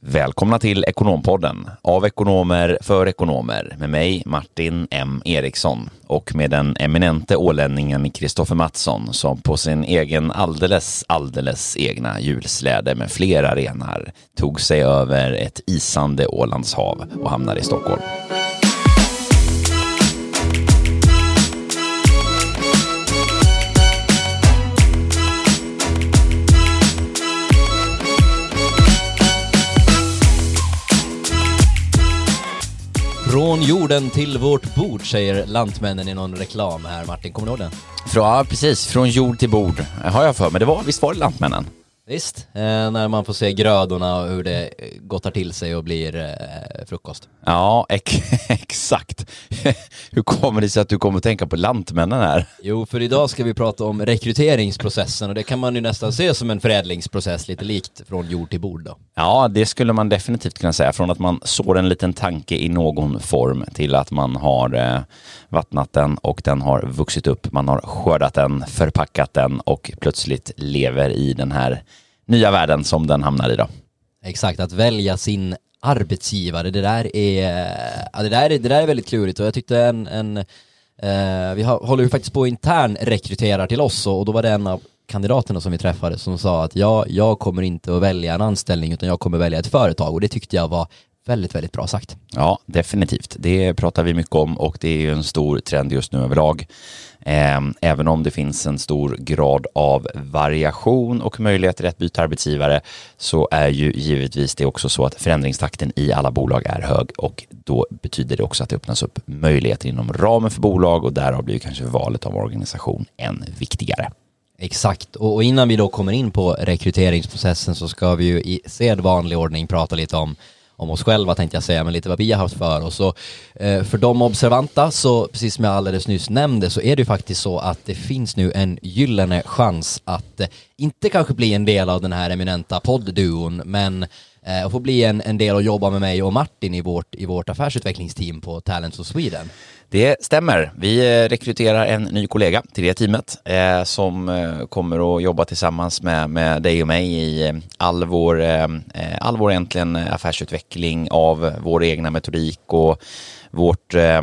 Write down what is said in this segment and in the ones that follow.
Välkomna till Ekonompodden av ekonomer för ekonomer med mig Martin M Eriksson och med den eminente ålänningen Kristoffer Mattsson som på sin egen alldeles, alldeles egna julsläde med flera renar tog sig över ett isande Ålandshav och hamnade i Stockholm. Från jorden till vårt bord säger Lantmännen i någon reklam här. Martin, kommer du ihåg den? Ja, precis. Från jord till bord har jag för mig. Det var, visst var det Lantmännen? Visst, eh, när man får se grödorna och hur det gottar till sig och blir eh, frukost. Ja, ex exakt. hur kommer det sig att du kommer att tänka på Lantmännen här? Jo, för idag ska vi prata om rekryteringsprocessen och det kan man ju nästan se som en förädlingsprocess, lite likt från jord till bord då. Ja, det skulle man definitivt kunna säga. Från att man sår en liten tanke i någon form till att man har eh, vattnat den och den har vuxit upp. Man har skördat den, förpackat den och plötsligt lever i den här nya världen som den hamnar i då. Exakt, att välja sin arbetsgivare, det där är, ja, det där är, det där är väldigt klurigt och jag tyckte en, en eh, vi har, håller ju faktiskt på intern rekryterar till oss och, och då var det en av kandidaterna som vi träffade som sa att ja, jag kommer inte att välja en anställning utan jag kommer välja ett företag och det tyckte jag var väldigt, väldigt bra sagt. Ja, definitivt. Det pratar vi mycket om och det är ju en stor trend just nu överlag. Ehm, även om det finns en stor grad av variation och möjligheter att byta arbetsgivare så är ju givetvis det också så att förändringstakten i alla bolag är hög och då betyder det också att det öppnas upp möjligheter inom ramen för bolag och därav blir kanske valet av organisation än viktigare. Exakt, och innan vi då kommer in på rekryteringsprocessen så ska vi ju i sedvanlig ordning prata lite om om oss själva tänkte jag säga, men lite vad vi har haft för oss. Och, eh, för de observanta, så precis som jag alldeles nyss nämnde, så är det ju faktiskt så att det finns nu en gyllene chans att eh, inte kanske bli en del av den här eminenta poddduon, men eh, att få bli en, en del och jobba med mig och Martin i vårt, i vårt affärsutvecklingsteam på Talents of Sweden. Det stämmer. Vi eh, rekryterar en ny kollega till det teamet eh, som eh, kommer att jobba tillsammans med, med dig och mig i eh, all vår, eh, all vår egentligen affärsutveckling av vår egna metodik och vårt eh,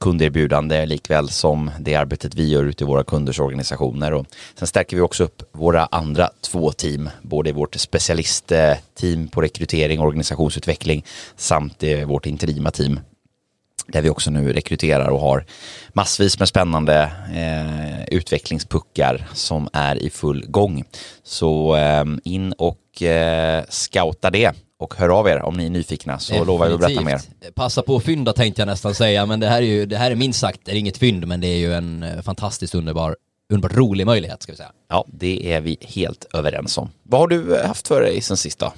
kunderbjudande likväl som det arbetet vi gör ute i våra kunders organisationer. Och sen stärker vi också upp våra andra två team, både vårt specialistteam på rekrytering och organisationsutveckling samt vårt interima team där vi också nu rekryterar och har massvis med spännande eh, utvecklingspuckar som är i full gång. Så eh, in och eh, scouta det och hör av er om ni är nyfikna så Definitivt. lovar jag att berätta mer. Passa på att fynda tänkte jag nästan säga, men det här är ju, det här är minst sagt, det är inget fynd, men det är ju en eh, fantastiskt underbar, underbart rolig möjlighet ska vi säga. Ja, det är vi helt överens om. Vad har du haft för dig sen sist då?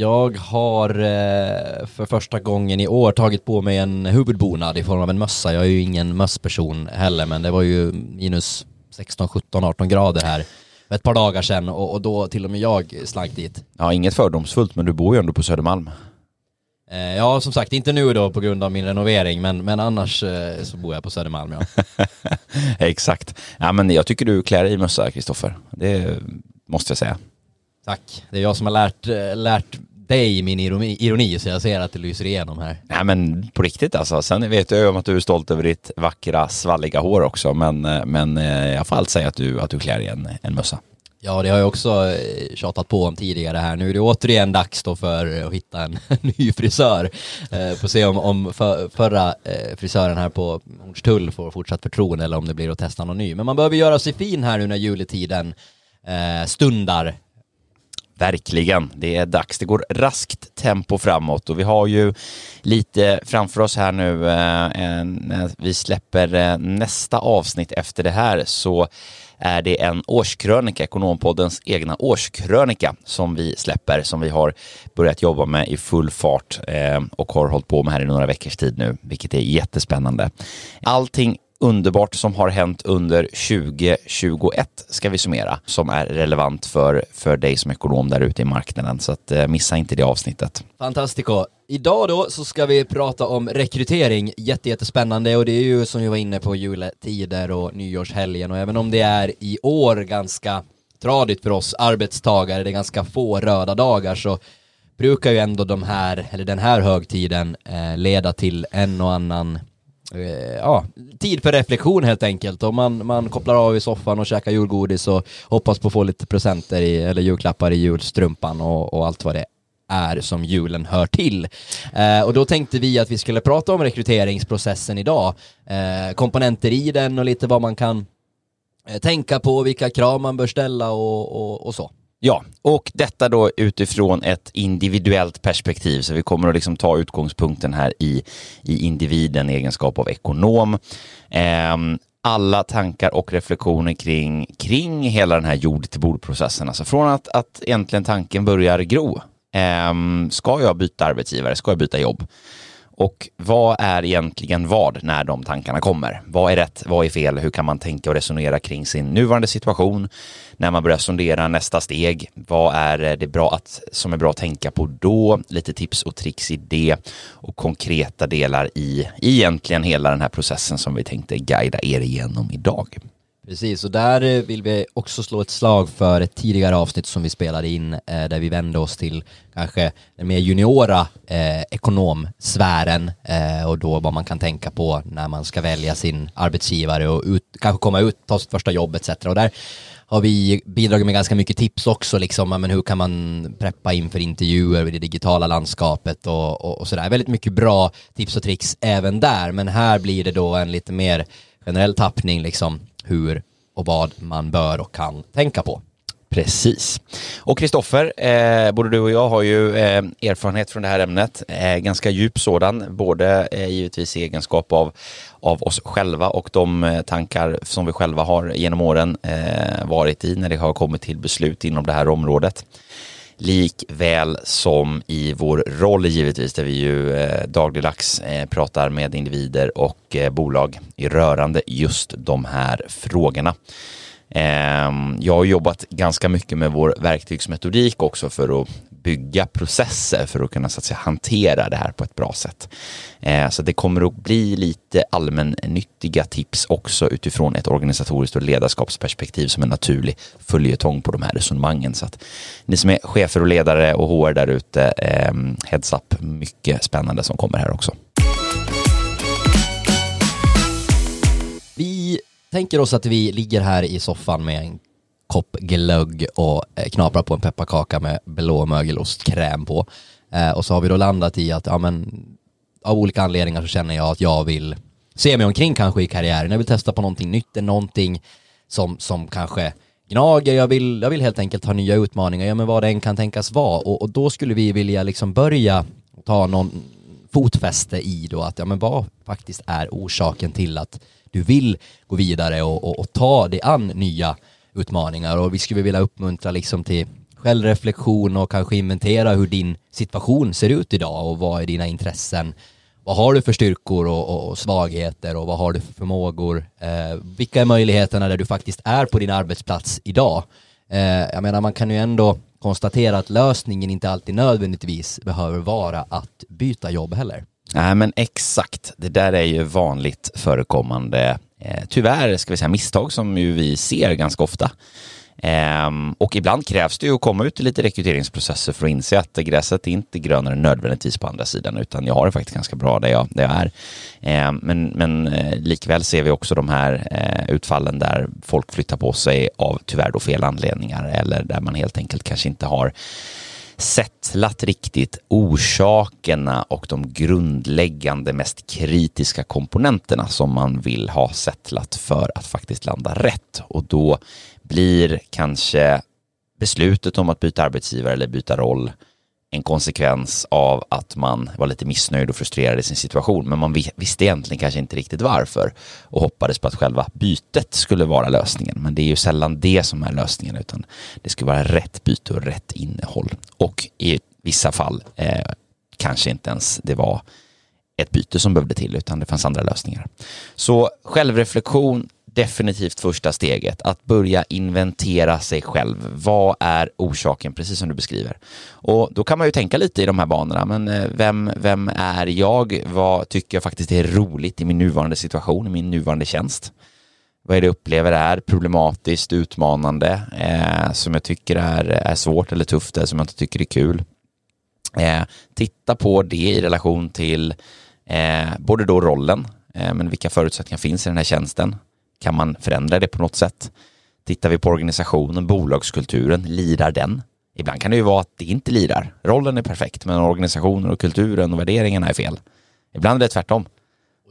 Jag har eh, för första gången i år tagit på mig en huvudbonad i form av en mössa. Jag är ju ingen mössperson heller, men det var ju minus 16, 17, 18 grader här ett par dagar sedan och, och då till och med jag slank dit. Ja, inget fördomsfullt, men du bor ju ändå på Södermalm. Eh, ja, som sagt, inte nu då på grund av min renovering, men, men annars eh, så bor jag på Södermalm, ja. Exakt. Ja, men jag tycker du klär i mössa, Kristoffer. Det måste jag säga. Tack. Det är jag som har lärt, eh, lärt dig min ironi, ironi, så jag ser att det lyser igenom här. Nej men på riktigt alltså. Sen vet jag ju om att du är stolt över ditt vackra svalliga hår också, men, eh, men eh, jag får allt säga att du, att du klär i en, en mössa. Ja, det har jag också tjatat på om tidigare här. Nu är det återigen dags då för att hitta en ny frisör. Eh, får se om, om för, förra frisören här på Hornstull får fortsatt förtroende eller om det blir att testa någon ny. Men man behöver göra sig fin här nu när juletiden stundar Verkligen, det är dags. Det går raskt tempo framåt och vi har ju lite framför oss här nu. Eh, när vi släpper eh, nästa avsnitt efter det här så är det en årskrönika, Ekonompoddens egna årskrönika som vi släpper, som vi har börjat jobba med i full fart eh, och har hållit på med här i några veckors tid nu, vilket är jättespännande. Allting underbart som har hänt under 2021 ska vi summera som är relevant för, för dig som ekonom där ute i marknaden. Så att, eh, missa inte det avsnittet. Fantastico. Idag då så ska vi prata om rekrytering, Jättejättespännande och det är ju som vi var inne på juletider och nyårshelgen och även om det är i år ganska tradigt för oss arbetstagare, det är ganska få röda dagar så brukar ju ändå de här, eller den här högtiden eh, leda till en och annan Eh, ja, tid för reflektion helt enkelt och man, man kopplar av i soffan och käkar julgodis och hoppas på att få lite presenter i, eller julklappar i julstrumpan och, och allt vad det är som julen hör till. Eh, och då tänkte vi att vi skulle prata om rekryteringsprocessen idag, eh, komponenter i den och lite vad man kan eh, tänka på, vilka krav man bör ställa och, och, och så. Ja, och detta då utifrån ett individuellt perspektiv. Så vi kommer att liksom ta utgångspunkten här i, i individen i egenskap av ekonom. Ehm, alla tankar och reflektioner kring, kring hela den här jord till bord-processen. Alltså från att, att egentligen tanken börjar gro. Ehm, ska jag byta arbetsgivare? Ska jag byta jobb? Och vad är egentligen vad när de tankarna kommer? Vad är rätt? Vad är fel? Hur kan man tänka och resonera kring sin nuvarande situation? När man börjar sondera nästa steg, vad är det bra att, som är bra att tänka på då? Lite tips och tricks i det och konkreta delar i egentligen hela den här processen som vi tänkte guida er igenom idag. Precis, och där eh, vill vi också slå ett slag för ett tidigare avsnitt som vi spelade in eh, där vi vände oss till kanske den mer juniora eh, ekonomsfären eh, och då vad man kan tänka på när man ska välja sin arbetsgivare och ut, kanske komma ut, ta sitt första jobb etc. Och där har vi bidragit med ganska mycket tips också, liksom, men hur kan man preppa inför intervjuer i det digitala landskapet och, och, och sådär. Väldigt mycket bra tips och tricks även där, men här blir det då en lite mer generell tappning, liksom hur och vad man bör och kan tänka på. Precis. Och Kristoffer, eh, både du och jag har ju eh, erfarenhet från det här ämnet, eh, ganska djup sådan, både eh, givetvis i egenskap av, av oss själva och de eh, tankar som vi själva har genom åren eh, varit i när det har kommit till beslut inom det här området. Likväl som i vår roll givetvis, där vi ju eh, dagligdags eh, pratar med individer och eh, bolag i rörande just de här frågorna. Ehm, jag har jobbat ganska mycket med vår verktygsmetodik också för att bygga processer för att kunna så att säga, hantera det här på ett bra sätt. Eh, så det kommer att bli lite allmännyttiga tips också utifrån ett organisatoriskt och ledarskapsperspektiv som en naturlig följetong på de här resonemangen. Så att ni som är chefer och ledare och HR där ute, eh, heads up, mycket spännande som kommer här också. Vi tänker oss att vi ligger här i soffan med en kopp glögg och eh, knapra knaprar på en pepparkaka med blå mögelostkräm på. Eh, och så har vi då landat i att ja, men, av olika anledningar så känner jag att jag vill se mig omkring kanske i karriären. Jag vill testa på någonting nytt, någonting som, som kanske gnager. Jag vill, jag vill helt enkelt ha nya utmaningar, ja men vad det än kan tänkas vara. Och, och då skulle vi vilja liksom börja ta någon fotfäste i då att ja men vad faktiskt är orsaken till att du vill gå vidare och, och, och ta dig an nya utmaningar och vi skulle vilja uppmuntra liksom till självreflektion och kanske inventera hur din situation ser ut idag och vad är dina intressen? Vad har du för styrkor och, och svagheter och vad har du för förmågor? Eh, vilka är möjligheterna där du faktiskt är på din arbetsplats idag? Eh, jag menar man kan ju ändå konstatera att lösningen inte alltid nödvändigtvis behöver vara att byta jobb heller. Nej men exakt, det där är ju vanligt förekommande eh, tyvärr ska vi säga misstag som ju vi ser ganska ofta. Ehm, och ibland krävs det ju att komma ut i lite rekryteringsprocesser för att inse att gräset är inte grönare nödvändigtvis på andra sidan utan jag har det faktiskt ganska bra där jag, där jag är. Ehm, men men eh, likväl ser vi också de här eh, utfallen där folk flyttar på sig av tyvärr då fel anledningar eller där man helt enkelt kanske inte har settlat riktigt orsakerna och de grundläggande mest kritiska komponenterna som man vill ha settlat för att faktiskt landa rätt. Och då blir kanske beslutet om att byta arbetsgivare eller byta roll en konsekvens av att man var lite missnöjd och frustrerad i sin situation. Men man visste egentligen kanske inte riktigt varför och hoppades på att själva bytet skulle vara lösningen. Men det är ju sällan det som är lösningen utan det ska vara rätt byte och rätt innehåll. Och i vissa fall eh, kanske inte ens det var ett byte som behövde till utan det fanns andra lösningar. Så självreflektion definitivt första steget, att börja inventera sig själv. Vad är orsaken, precis som du beskriver? Och då kan man ju tänka lite i de här banorna, men eh, vem, vem är jag? Vad tycker jag faktiskt är roligt i min nuvarande situation, i min nuvarande tjänst? Vad är det jag upplever är problematiskt, utmanande, eh, som jag tycker är, är svårt eller tufft, eller som jag inte tycker är kul? Eh, titta på det i relation till eh, både då rollen, eh, men vilka förutsättningar finns i den här tjänsten? Kan man förändra det på något sätt? Tittar vi på organisationen, bolagskulturen, lirar den? Ibland kan det ju vara att det inte lirar. Rollen är perfekt, men organisationen och kulturen och värderingarna är fel. Ibland är det tvärtom.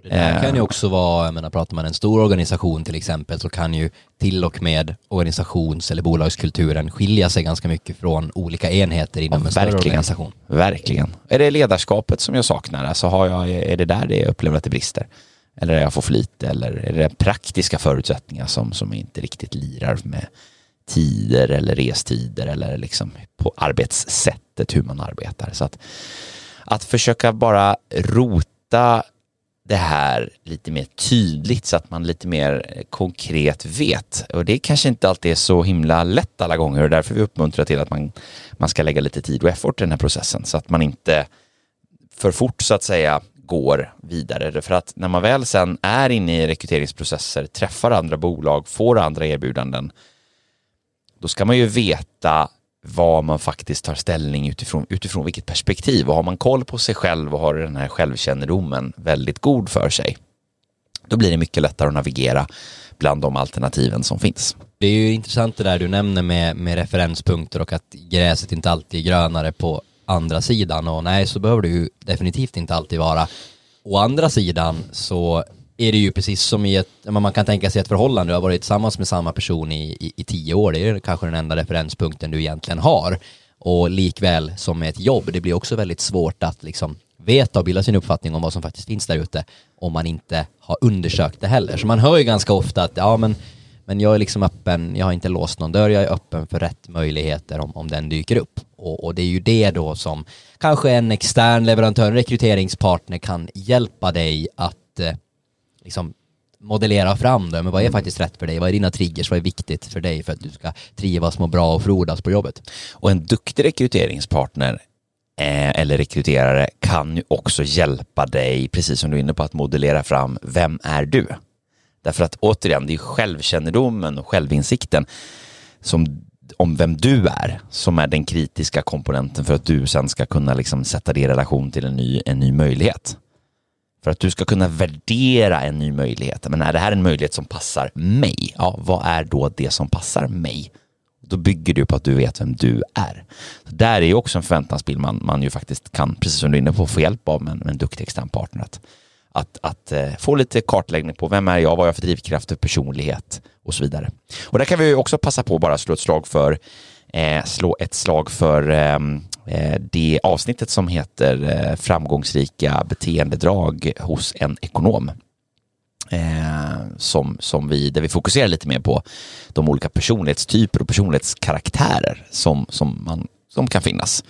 Det där kan ju också vara, jag menar pratar man en stor organisation till exempel så kan ju till och med organisations eller bolagskulturen skilja sig ganska mycket från olika enheter inom ja, en större organisation. Verkligen. Är det ledarskapet som jag saknar? Alltså har jag, är det där det jag upplever att det brister? Eller är jag för lite? Eller är det praktiska förutsättningar som, som inte riktigt lirar med tider eller restider eller liksom på arbetssättet hur man arbetar. Så att, att försöka bara rota det här lite mer tydligt så att man lite mer konkret vet. Och det kanske inte alltid är så himla lätt alla gånger och därför vi uppmuntrar till att man, man ska lägga lite tid och effort i den här processen så att man inte för fort så att säga går vidare. För att när man väl sen är inne i rekryteringsprocesser, träffar andra bolag, får andra erbjudanden, då ska man ju veta vad man faktiskt tar ställning utifrån, utifrån vilket perspektiv. Och har man koll på sig själv och har den här självkännedomen väldigt god för sig, då blir det mycket lättare att navigera bland de alternativen som finns. Det är ju intressant det där du nämner med, med referenspunkter och att gräset inte alltid är grönare på andra sidan och nej så behöver det ju definitivt inte alltid vara. Å andra sidan så är det ju precis som i ett, man kan tänka sig ett förhållande, du har varit tillsammans med samma person i, i, i tio år, det är kanske den enda referenspunkten du egentligen har. Och likväl som med ett jobb, det blir också väldigt svårt att liksom veta och bilda sin uppfattning om vad som faktiskt finns där ute om man inte har undersökt det heller. Så man hör ju ganska ofta att ja men, men jag är liksom öppen, jag har inte låst någon dörr, jag är öppen för rätt möjligheter om, om den dyker upp. Och, och det är ju det då som kanske en extern leverantör, en rekryteringspartner kan hjälpa dig att eh, liksom modellera fram det, men vad är faktiskt rätt för dig? Vad är dina triggers? Vad är viktigt för dig för att du ska trivas, må bra och frodas på jobbet? Och en duktig rekryteringspartner eh, eller rekryterare kan ju också hjälpa dig, precis som du är inne på, att modellera fram vem är du? Därför att återigen, det är självkännedomen och självinsikten som, om vem du är som är den kritiska komponenten för att du sen ska kunna liksom sätta det i relation till en ny, en ny möjlighet. För att du ska kunna värdera en ny möjlighet. Men är det här en möjlighet som passar mig? Ja, vad är då det som passar mig? Då bygger du på att du vet vem du är. Så där är ju också en förväntansbild man, man ju faktiskt kan, precis som du är inne på, få hjälp av med en, med en duktig extern partner. Att, att, att eh, få lite kartläggning på vem är jag, vad har jag för drivkrafter, personlighet och så vidare. Och där kan vi också passa på bara slå ett slag för eh, slå ett slag för ehm, eh, det avsnittet som heter eh, framgångsrika beteendedrag hos en ekonom. Eh, som, som vi, där vi fokuserar lite mer på de olika personlighetstyper och personlighetskaraktärer som, som, man, som kan finnas.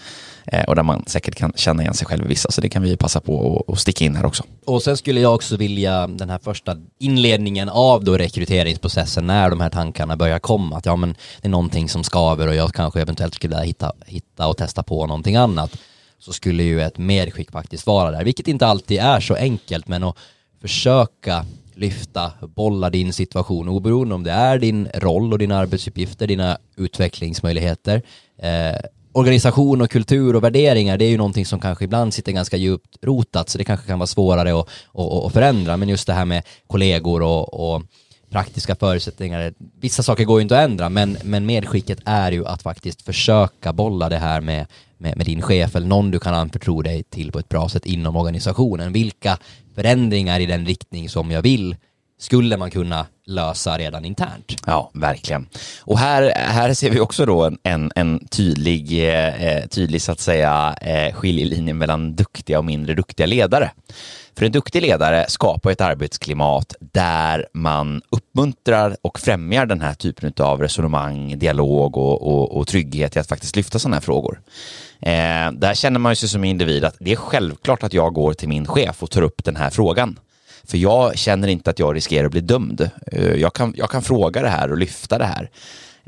Eh, och där man säkert kan känna igen sig själv i vissa, så det kan vi passa på att sticka in här också. Och sen skulle jag också vilja den här första inledningen av då rekryteringsprocessen när de här tankarna börjar komma, att ja men det är någonting som skaver och jag kanske eventuellt skulle hitta, hitta och testa på någonting annat, så skulle ju ett medskick faktiskt vara där, vilket inte alltid är så enkelt, men att försöka lyfta, bolla din situation oberoende om det är din roll och dina arbetsuppgifter, dina utvecklingsmöjligheter eh, organisation och kultur och värderingar, det är ju någonting som kanske ibland sitter ganska djupt rotat, så det kanske kan vara svårare att, att, att förändra. Men just det här med kollegor och, och praktiska förutsättningar, vissa saker går ju inte att ändra, men, men medskicket är ju att faktiskt försöka bolla det här med, med, med din chef eller någon du kan anförtro dig till på ett bra sätt inom organisationen. Vilka förändringar i den riktning som jag vill skulle man kunna lösa redan internt. Ja, verkligen. Och här, här ser vi också då en, en tydlig, eh, tydlig så att säga, eh, skiljelinje mellan duktiga och mindre duktiga ledare. För en duktig ledare skapar ett arbetsklimat där man uppmuntrar och främjar den här typen av resonemang, dialog och, och, och trygghet i att faktiskt lyfta sådana här frågor. Eh, där känner man sig som individ att det är självklart att jag går till min chef och tar upp den här frågan. För jag känner inte att jag riskerar att bli dömd. Eh, jag kan, jag kan fråga det här och lyfta det här.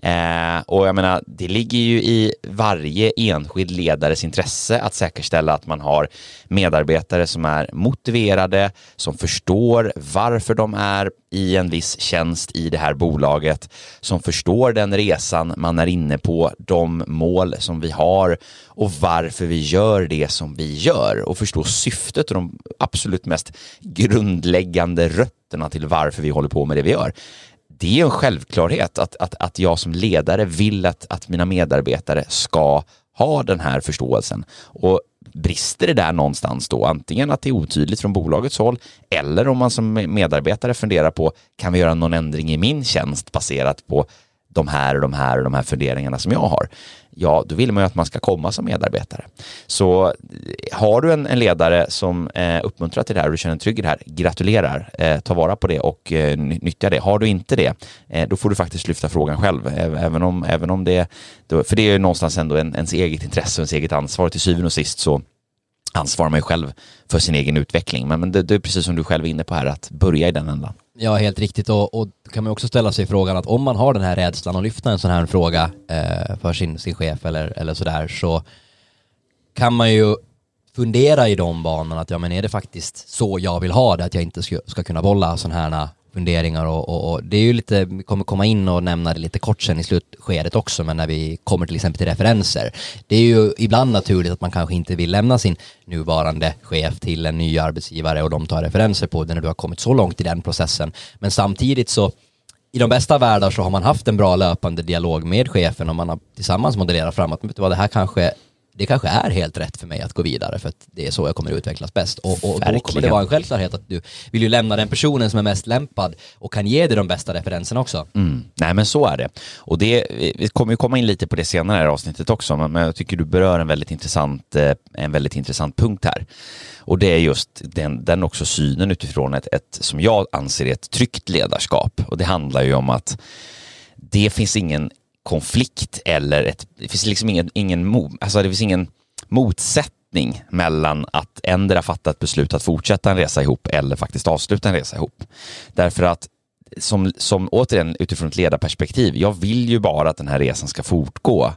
Eh, och jag menar, det ligger ju i varje enskild ledares intresse att säkerställa att man har medarbetare som är motiverade, som förstår varför de är i en viss tjänst i det här bolaget, som förstår den resan man är inne på, de mål som vi har och varför vi gör det som vi gör. Och förstå syftet och de absolut mest grundläggande rötterna till varför vi håller på med det vi gör det är en självklarhet att, att, att jag som ledare vill att, att mina medarbetare ska ha den här förståelsen. Och brister det där någonstans då, antingen att det är otydligt från bolagets håll eller om man som medarbetare funderar på kan vi göra någon ändring i min tjänst baserat på de här och de här och de här funderingarna som jag har ja, då vill man ju att man ska komma som medarbetare. Så eh, har du en, en ledare som eh, uppmuntrar till det här och du känner dig trygg i det här, gratulerar, eh, ta vara på det och eh, nyttja det. Har du inte det, eh, då får du faktiskt lyfta frågan själv, även om, även om det, då, för det är ju någonstans ändå en, ens eget intresse och ens eget ansvar. Till syvende och sist så ansvarar man ju själv för sin egen utveckling. Men, men det, det, är precis som du själv är inne på här, att börja i den ändan. Ja, helt riktigt. Och, och kan man också ställa sig frågan att om man har den här rädslan att lyfta en sån här fråga eh, för sin, sin chef eller, eller sådär så kan man ju fundera i de banorna att ja men är det faktiskt så jag vill ha det att jag inte ska, ska kunna bolla sådana här funderingar och, och, och, det är ju lite, vi kommer komma in och nämna det lite kort sen i slutskedet också, men när vi kommer till exempel till referenser. Det är ju ibland naturligt att man kanske inte vill lämna sin nuvarande chef till en ny arbetsgivare och de tar referenser på det när du har kommit så långt i den processen. Men samtidigt så i de bästa världar så har man haft en bra löpande dialog med chefen och man har tillsammans modellerat fram att vet du vad, det här kanske det kanske är helt rätt för mig att gå vidare för att det är så jag kommer att utvecklas bäst. Och, och då kommer det vara en självklarhet att du vill ju lämna den personen som är mest lämpad och kan ge dig de bästa referenserna också. Mm. Nej men så är det. Och det, vi kommer ju komma in lite på det senare i avsnittet också, men jag tycker du berör en väldigt intressant, eh, en väldigt intressant punkt här. Och det är just den, den också synen utifrån ett, ett, som jag anser är ett tryggt ledarskap. Och det handlar ju om att det finns ingen konflikt eller ett, det finns liksom ingen, ingen, alltså det finns ingen motsättning mellan att ändra fatta ett beslut att fortsätta en resa ihop eller faktiskt avsluta en resa ihop. Därför att som, som återigen utifrån ett ledarperspektiv, jag vill ju bara att den här resan ska fortgå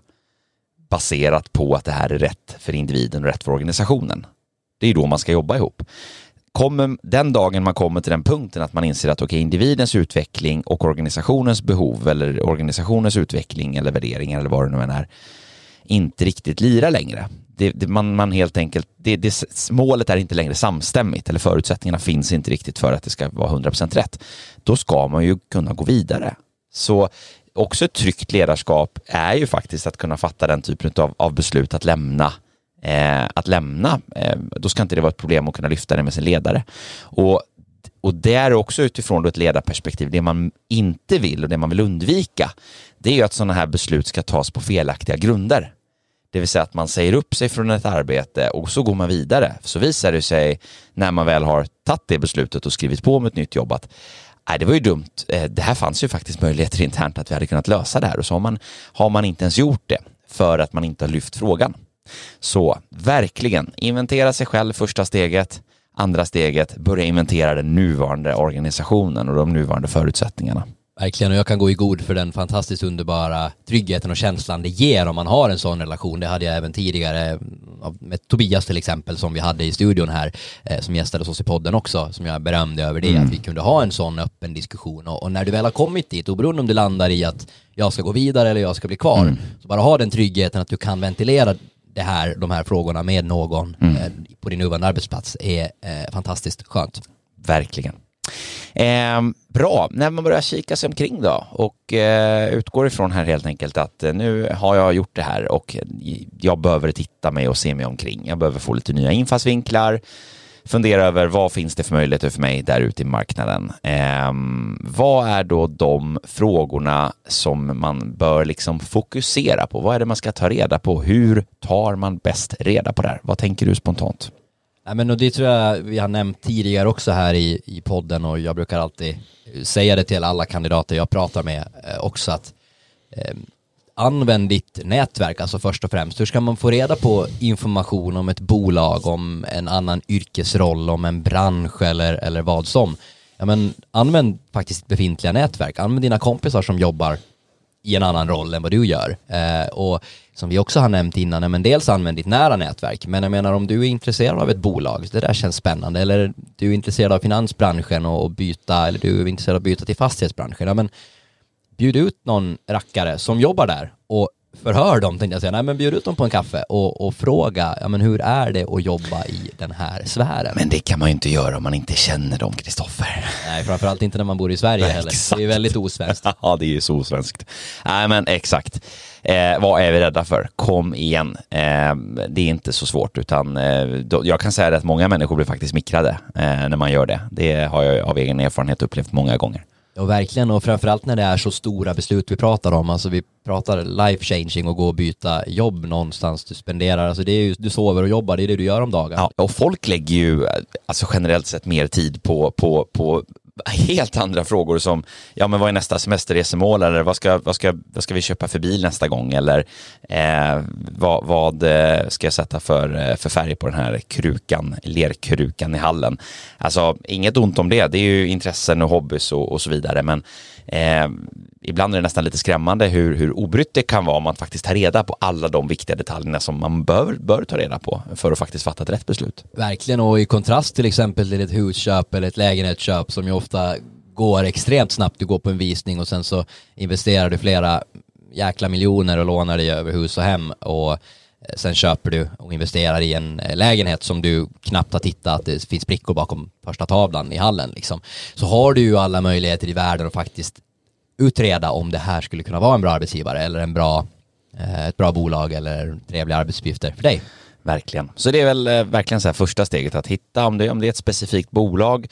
baserat på att det här är rätt för individen och rätt för organisationen. Det är ju då man ska jobba ihop kommer, den dagen man kommer till den punkten att man inser att okay, individens utveckling och organisationens behov eller organisationens utveckling eller värderingar eller vad det nu än är inte riktigt lirar längre. Det, det, man, man helt enkelt, det, det, målet är inte längre samstämmigt eller förutsättningarna finns inte riktigt för att det ska vara 100% rätt. Då ska man ju kunna gå vidare. Så också ett tryggt ledarskap är ju faktiskt att kunna fatta den typen av, av beslut att lämna eh, att lämna, eh, då ska inte det vara ett problem att kunna lyfta det med sin ledare. Och, och det är också utifrån ett ledarperspektiv, det man inte vill och det man vill undvika, det är ju att sådana här beslut ska tas på felaktiga grunder. Det vill säga att man säger upp sig från ett arbete och så går man vidare. Så visar det sig när man väl har tagit det beslutet och skrivit på med ett nytt jobb att nej, det var ju dumt. Eh, det här fanns ju faktiskt möjligheter internt att vi hade kunnat lösa det här och så har man, har man inte ens gjort det för att man inte har lyft frågan. Så verkligen, inventera sig själv första steget. Andra steget, börja inventera den nuvarande organisationen och de nuvarande förutsättningarna. Verkligen, och jag kan gå i god för den fantastiskt underbara tryggheten och känslan det ger om man har en sån relation. Det hade jag även tidigare med Tobias till exempel som vi hade i studion här eh, som gästade oss i podden också som jag berömde över det mm. att vi kunde ha en sån öppen diskussion och, och, när du väl har kommit dit oberoende om du landar i att jag ska gå vidare eller jag ska bli kvar mm. så bara ha den tryggheten att du kan ventilera det här, de här frågorna med någon mm. eh, på din nuvarande arbetsplats är eh, fantastiskt skönt. Verkligen. Eh, bra, när man börjar kika sig omkring då och eh, utgår ifrån här helt enkelt att eh, nu har jag gjort det här och jag behöver titta mig och se mig omkring. Jag behöver få lite nya infallsvinklar fundera över vad finns det för möjligheter för mig där ute i marknaden. Eh, vad är då de frågorna som man bör liksom fokusera på? Vad är det man ska ta reda på? Hur tar man bäst reda på det här? Vad tänker du spontant? Ja, men och det tror jag vi har nämnt tidigare också här i, i podden och jag brukar alltid säga det till alla kandidater jag pratar med eh, också att eh, använd ditt nätverk, alltså först och främst. Hur ska man få reda på information om ett bolag, om en annan yrkesroll, om en bransch eller, eller vad som? Ja, men använd faktiskt befintliga nätverk. Använd dina kompisar som jobbar i en annan roll än vad du gör. Eh, och som vi också har nämnt innan, men dels använd ditt nära nätverk, men jag menar om du är intresserad av ett bolag, det där känns spännande, eller du är intresserad av finansbranschen och, och byta, eller du är intresserad av att byta till fastighetsbranschen, ja, men bjud ut någon rackare som jobbar där och förhör dem tänkte jag säga, nej men bjud ut dem på en kaffe och, och fråga, ja men hur är det att jobba i den här sfären? Men det kan man ju inte göra om man inte känner dem, Kristoffer. Nej, framförallt inte när man bor i Sverige heller. Exakt. Det är väldigt osvenskt. ja, det är ju så osvenskt. Nej, men exakt. Eh, vad är vi rädda för? Kom igen. Eh, det är inte så svårt, utan eh, då, jag kan säga att många människor blir faktiskt smickrade eh, när man gör det. Det har jag av egen erfarenhet upplevt många gånger. Ja, verkligen. Och framförallt när det är så stora beslut vi pratar om. Alltså vi pratar life changing och gå och byta jobb någonstans du spenderar. Alltså det är ju, du sover och jobbar, det är det du gör om dagen. Ja, och folk lägger ju eh, alltså generellt sett mer tid på, på, på helt andra frågor som, ja men vad är nästa semesterresemål eller vad ska, vad ska, vad ska vi köpa för bil nästa gång? Eller eh, vad, vad eh, ska jag sätta för, eh, för färg på den här krukan, lerkrukan i hallen. Alltså inget ont om det, det är ju intressen och hobbys och, och så vidare. Men eh, ibland är det nästan lite skrämmande hur, hur obrytt det kan vara om man faktiskt tar reda på alla de viktiga detaljerna som man bör, bör ta reda på för att faktiskt fatta ett rätt beslut. Verkligen, och i kontrast till exempel till ett husköp eller ett lägenhetsköp som ju ofta går extremt snabbt. Du går på en visning och sen så investerar du flera jäkla miljoner och lånar dig över hus och hem och Eh, sen köper du och investerar i en eh, lägenhet som du knappt har tittat att det finns brickor bakom första tavlan i hallen liksom. Så har du ju alla möjligheter i världen att faktiskt utreda om det här skulle kunna vara en bra arbetsgivare eller en bra, eh, ett bra bolag eller trevliga arbetsuppgifter för dig. Verkligen. Så det är väl verkligen så här första steget att hitta om det, om det är ett specifikt bolag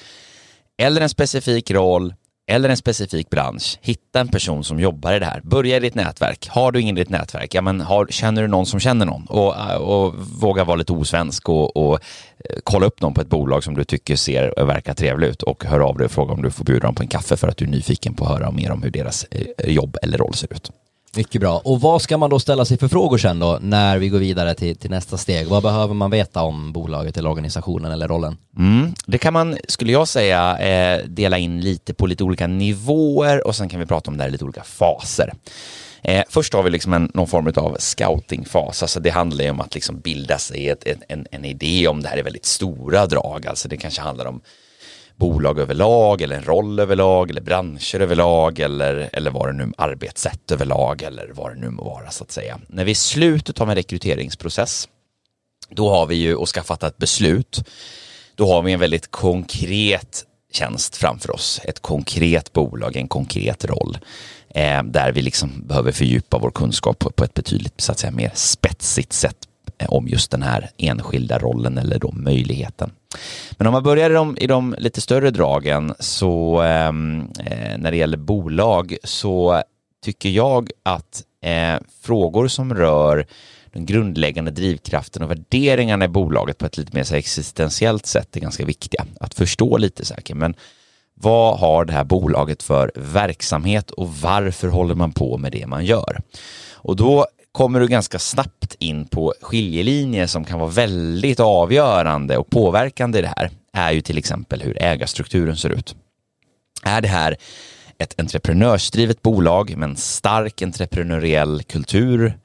eller en specifik roll eller en specifik bransch. Hitta en person som jobbar i det här. Börja i ditt nätverk. Har du ingen i ditt nätverk, ja men har, känner du någon som känner någon? Och, äh, och våga vara lite osvensk och, och eh, kolla upp någon på ett bolag som du tycker ser och verkar trevligt ut och hör av dig och fråga om du får bjuda dem på en kaffe för att du är nyfiken på att höra mer om hur deras eh, jobb eller roll ser ut. Mycket bra. Och vad ska man då ställa sig för frågor sen då när vi går vidare till, till nästa steg? Vad behöver man veta om bolaget eller organisationen eller rollen? Mm, det kan man, skulle jag säga, eh, dela in lite på lite olika nivåer och sen kan vi prata om det här i lite olika faser. Eh, först har vi liksom en, någon form av scoutingfas, alltså det handlar ju om att liksom bilda sig ett, en, en idé om det här är väldigt stora drag, alltså det kanske handlar om bolag överlag eller en roll överlag eller branscher överlag eller, eller vad det nu arbetssätt överlag eller vad det nu må vara så att säga. När vi är i slutet av en rekryteringsprocess då har vi ju och ska fatta ett beslut. Då har vi en väldigt konkret tjänst framför oss. Ett konkret bolag, en konkret roll. Eh, där vi liksom behöver fördjupa vår kunskap på, på ett betydligt så att säga, mer spetsigt sätt Eh, om just den här enskilda rollen eller då möjligheten. Men om man börjar i de, i de lite större dragen så ehm, eh, när det gäller bolag så tycker jag att eh, frågor som rör den grundläggande drivkraften och värderingarna i bolaget på ett lite mer så existentiellt sätt är ganska viktiga att förstå lite säkert. Men vad har det här bolaget för verksamhet och varför håller man på med det man gör? Och då kommer du ganska snabbt in på skiljelinjer som kan vara väldigt avgörande och påverkande i det här är ju till exempel hur ägarstrukturen ser ut. Är det här ett entreprenörsdrivet bolag med en stark entreprenöriell kultur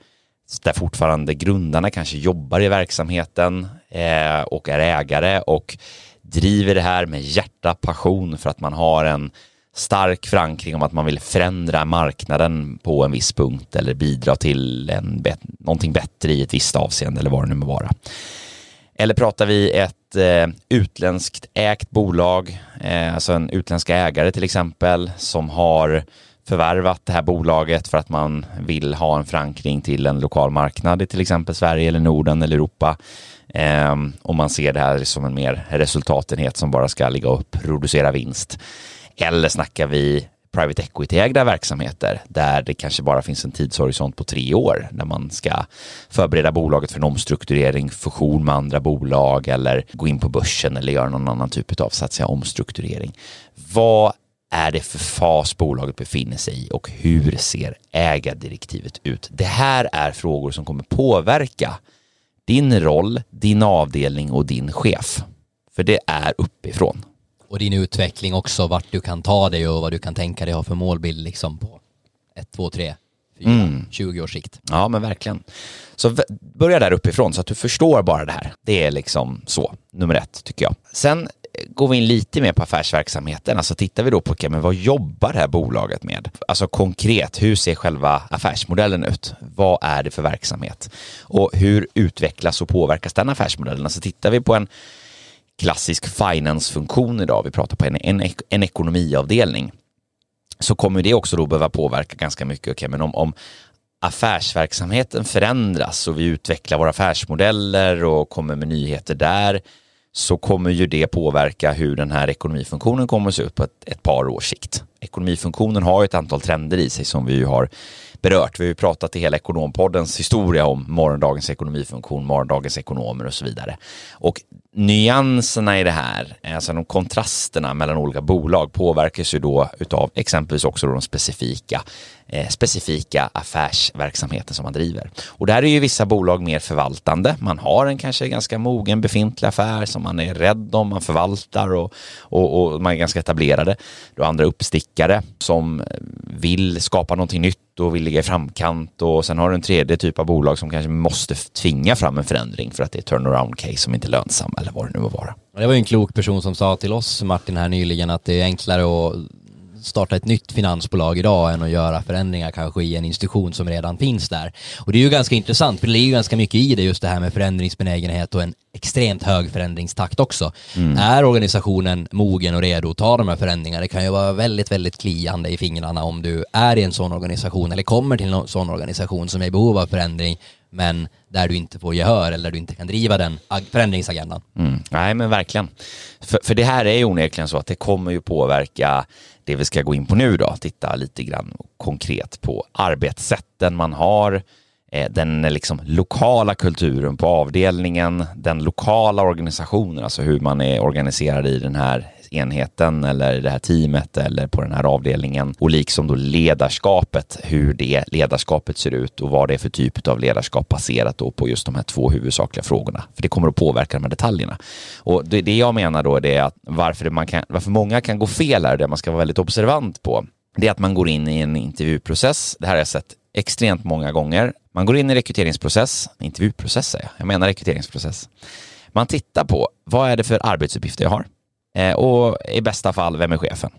där fortfarande grundarna kanske jobbar i verksamheten eh, och är ägare och driver det här med hjärta, passion för att man har en stark förankring om att man vill förändra marknaden på en viss punkt eller bidra till en bet någonting bättre i ett visst avseende eller vad det nu må vara. Eller pratar vi ett eh, utländskt ägt bolag, eh, alltså en utländsk ägare till exempel, som har förvärvat det här bolaget för att man vill ha en förankring till en lokal marknad i till exempel Sverige eller Norden eller Europa. Eh, och man ser det här som en mer resultatenhet som bara ska ligga och producera vinst. Eller snackar vi private equity-ägda verksamheter där det kanske bara finns en tidshorisont på tre år när man ska förbereda bolaget för en omstrukturering, fusion med andra bolag eller gå in på börsen eller göra någon annan typ av så att säga, omstrukturering. Vad är det för fas bolaget befinner sig i och hur ser ägardirektivet ut? Det här är frågor som kommer påverka din roll, din avdelning och din chef. För det är uppifrån. Och din utveckling också, vart du kan ta dig och vad du kan tänka dig ha för målbild liksom på ett, två, tre 20 års sikt. Ja, men verkligen. Så börja där uppifrån så att du förstår bara det här. Det är liksom så, nummer ett tycker jag. Sen eh, går vi in lite mer på affärsverksamheten. Alltså tittar vi då på, okay, men vad jobbar det här bolaget med? Alltså konkret, hur ser själva affärsmodellen ut? Vad är det för verksamhet? Och hur utvecklas och påverkas den affärsmodellen? Alltså tittar vi på en klassisk finance-funktion idag, vi pratar på en, en, en ekonomiavdelning, så kommer det också då behöva påverka ganska mycket. Okay, men om, om affärsverksamheten förändras och vi utvecklar våra affärsmodeller och kommer med nyheter där så kommer ju det påverka hur den här ekonomifunktionen kommer att se ut på ett, ett par års sikt. Ekonomifunktionen har ju ett antal trender i sig som vi ju har berört. Vi har ju pratat i hela Ekonompoddens historia om morgondagens ekonomifunktion, morgondagens ekonomer och så vidare. Och nyanserna i det här, alltså de kontrasterna mellan olika bolag påverkas ju då utav exempelvis också de specifika, eh, specifika affärsverksamheten som man driver. Och där är ju vissa bolag mer förvaltande. Man har en kanske ganska mogen befintlig affär som man är rädd om, man förvaltar och, och, och man är ganska etablerade. Du har andra uppstickare som vill skapa någonting nytt och vill ligga i framkant och sen har du en tredje typ av bolag som kanske måste tvinga fram en förändring för att det är turnaround case som inte är lönsam eller vad det nu må vara. Det var ju en klok person som sa till oss, Martin, här nyligen att det är enklare att starta ett nytt finansbolag idag än att göra förändringar kanske i en institution som redan finns där. Och det är ju ganska intressant, för det ligger ju ganska mycket i det just det här med förändringsbenägenhet och en extremt hög förändringstakt också. Är organisationen mogen och redo att ta de här förändringarna? Det kan ju vara väldigt, väldigt kliande i fingrarna om du är i en sån organisation eller kommer till en sån organisation som är i behov av förändring men där du inte får gehör eller där du inte kan driva den förändringsagendan. Mm. Nej, men verkligen. För, för det här är ju onekligen så att det kommer ju påverka det vi ska gå in på nu då. Titta lite grann konkret på arbetssätten man har, eh, den liksom lokala kulturen på avdelningen, den lokala organisationen, alltså hur man är organiserad i den här enheten eller det här teamet eller på den här avdelningen och liksom då ledarskapet, hur det ledarskapet ser ut och vad det är för typ av ledarskap baserat då på just de här två huvudsakliga frågorna. För det kommer att påverka de här detaljerna. Och det, det jag menar då det är att varför, man kan, varför många kan gå fel här, det man ska vara väldigt observant på, det är att man går in i en intervjuprocess. Det här har jag sett extremt många gånger. Man går in i rekryteringsprocess, intervjuprocess säger jag, jag menar rekryteringsprocess. Man tittar på vad är det för arbetsuppgifter jag har och i bästa fall, vem är chefen?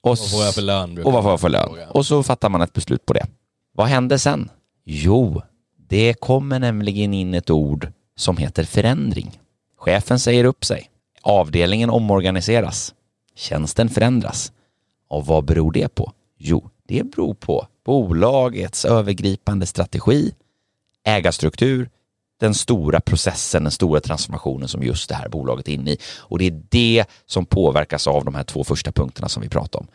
Och, Vad får jag för lön? och vad får jag för lön? Och så fattar man ett beslut på det. Vad händer sen? Jo, det kommer nämligen in ett ord som heter förändring. Chefen säger upp sig. Avdelningen omorganiseras. Tjänsten förändras. Och vad beror det på? Jo, det beror på bolagets övergripande strategi, ägarstruktur, den stora processen, den stora transformationen som just det här bolaget är inne i. Och det är det som påverkas av de här två första punkterna som vi pratar om.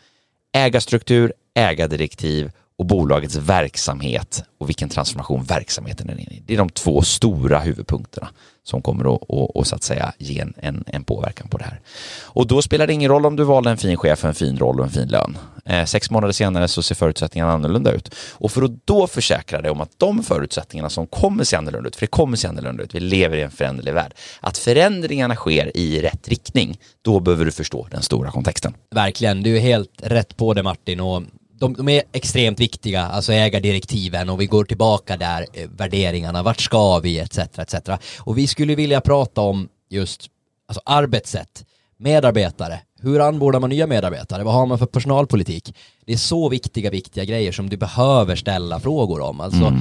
Ägarstruktur, ägardirektiv och bolagets verksamhet och vilken transformation verksamheten är inne i. Det är de två stora huvudpunkterna som kommer att, att, att, så att säga ge en, en, en påverkan på det här. Och då spelar det ingen roll om du valde en fin chef, en fin roll och en fin lön. Eh, sex månader senare så ser förutsättningarna annorlunda ut. Och för att då försäkra dig om att de förutsättningarna som kommer se annorlunda ut, för det kommer se annorlunda ut, vi lever i en föränderlig värld, att förändringarna sker i rätt riktning, då behöver du förstå den stora kontexten. Verkligen, du är helt rätt på det Martin och de, de är extremt viktiga, alltså ägardirektiven och vi går tillbaka där, eh, värderingarna, vart ska vi etc. etc. Och vi skulle vilja prata om just alltså arbetssätt, medarbetare, hur anbordar man nya medarbetare, vad har man för personalpolitik? Det är så viktiga, viktiga grejer som du behöver ställa frågor om. Alltså